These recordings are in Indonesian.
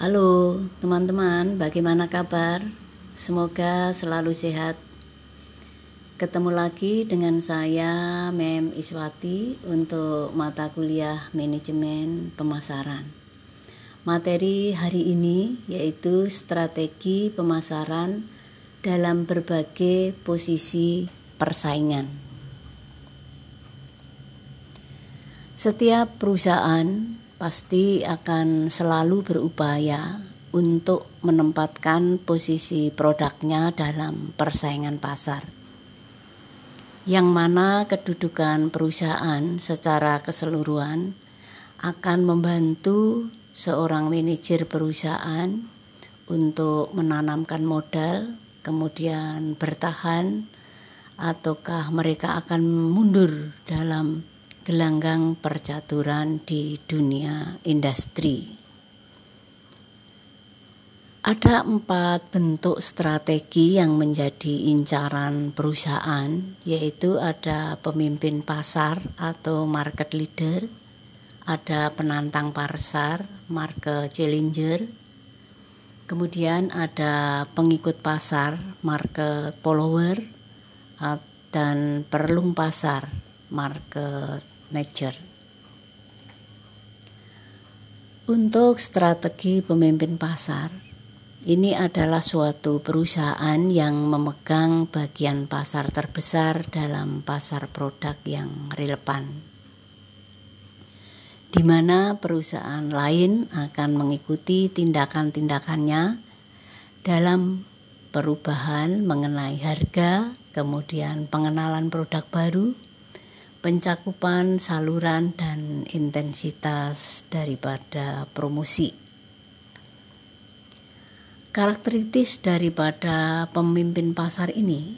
Halo teman-teman, bagaimana kabar? Semoga selalu sehat. Ketemu lagi dengan saya Mem Iswati untuk mata kuliah manajemen pemasaran. Materi hari ini yaitu strategi pemasaran dalam berbagai posisi persaingan. Setiap perusahaan pasti akan selalu berupaya untuk menempatkan posisi produknya dalam persaingan pasar. Yang mana kedudukan perusahaan secara keseluruhan akan membantu seorang manajer perusahaan untuk menanamkan modal, kemudian bertahan, ataukah mereka akan mundur dalam gelanggang percaturan di dunia industri. Ada empat bentuk strategi yang menjadi incaran perusahaan, yaitu ada pemimpin pasar atau market leader, ada penantang pasar, market challenger, kemudian ada pengikut pasar, market follower, dan perlung pasar, market nature. Untuk strategi pemimpin pasar, ini adalah suatu perusahaan yang memegang bagian pasar terbesar dalam pasar produk yang relevan, di mana perusahaan lain akan mengikuti tindakan-tindakannya dalam perubahan mengenai harga, kemudian pengenalan produk baru, pencakupan saluran dan intensitas daripada promosi. Karakteristis daripada pemimpin pasar ini,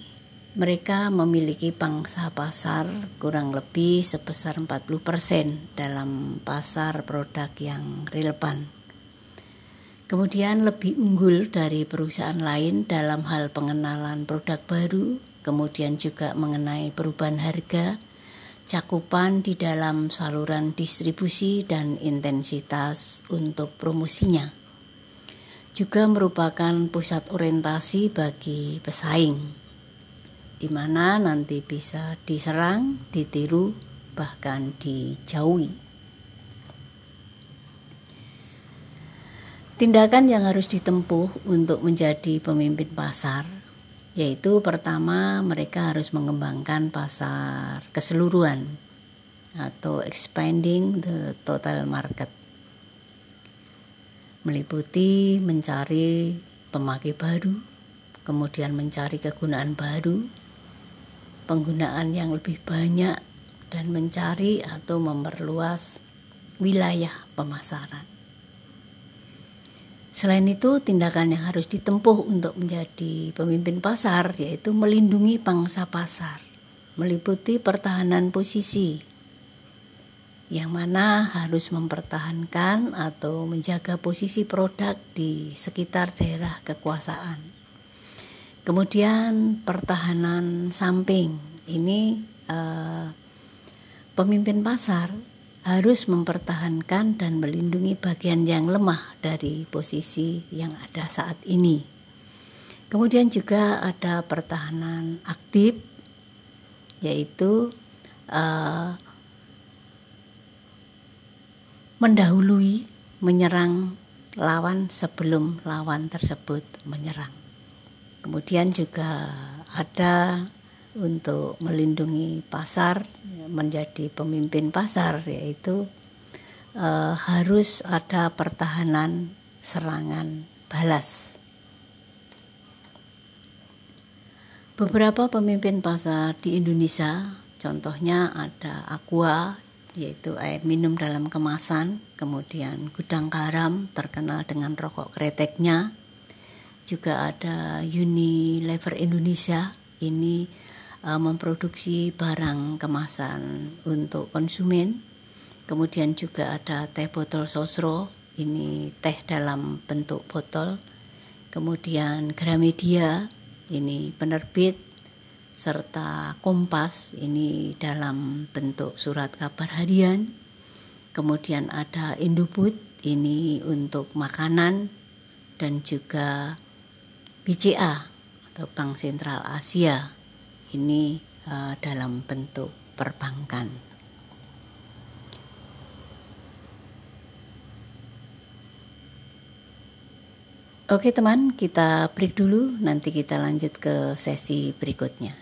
mereka memiliki pangsa pasar kurang lebih sebesar 40% dalam pasar produk yang relevan. Kemudian lebih unggul dari perusahaan lain dalam hal pengenalan produk baru, kemudian juga mengenai perubahan harga, cakupan di dalam saluran distribusi dan intensitas untuk promosinya. Juga merupakan pusat orientasi bagi pesaing, di mana nanti bisa diserang, ditiru, bahkan dijauhi. Tindakan yang harus ditempuh untuk menjadi pemimpin pasar yaitu pertama mereka harus mengembangkan pasar keseluruhan atau expanding the total market. Meliputi mencari pemakai baru kemudian mencari kegunaan baru penggunaan yang lebih banyak dan mencari atau memperluas wilayah pemasaran Selain itu, tindakan yang harus ditempuh untuk menjadi pemimpin pasar yaitu melindungi pangsa pasar, meliputi pertahanan posisi, yang mana harus mempertahankan atau menjaga posisi produk di sekitar daerah kekuasaan. Kemudian pertahanan samping ini eh, pemimpin pasar harus mempertahankan dan melindungi bagian yang lemah dari posisi yang ada saat ini. Kemudian juga ada pertahanan aktif, yaitu uh, mendahului menyerang lawan sebelum lawan tersebut menyerang. Kemudian juga ada untuk melindungi pasar menjadi pemimpin pasar yaitu uh, harus ada pertahanan serangan balas. Beberapa pemimpin pasar di Indonesia, contohnya ada Aqua, yaitu air minum dalam kemasan, kemudian Gudang Garam, terkenal dengan rokok kreteknya, juga ada Unilever Indonesia, ini uh, memproduksi barang kemasan untuk konsumen. Kemudian juga ada teh botol sosro, ini teh dalam bentuk botol. Kemudian Gramedia, ini penerbit serta Kompas ini dalam bentuk surat kabar harian. Kemudian ada Indofood, ini untuk makanan dan juga BCA atau Bank Sentral Asia ini uh, dalam bentuk perbankan. Oke teman, kita break dulu, nanti kita lanjut ke sesi berikutnya.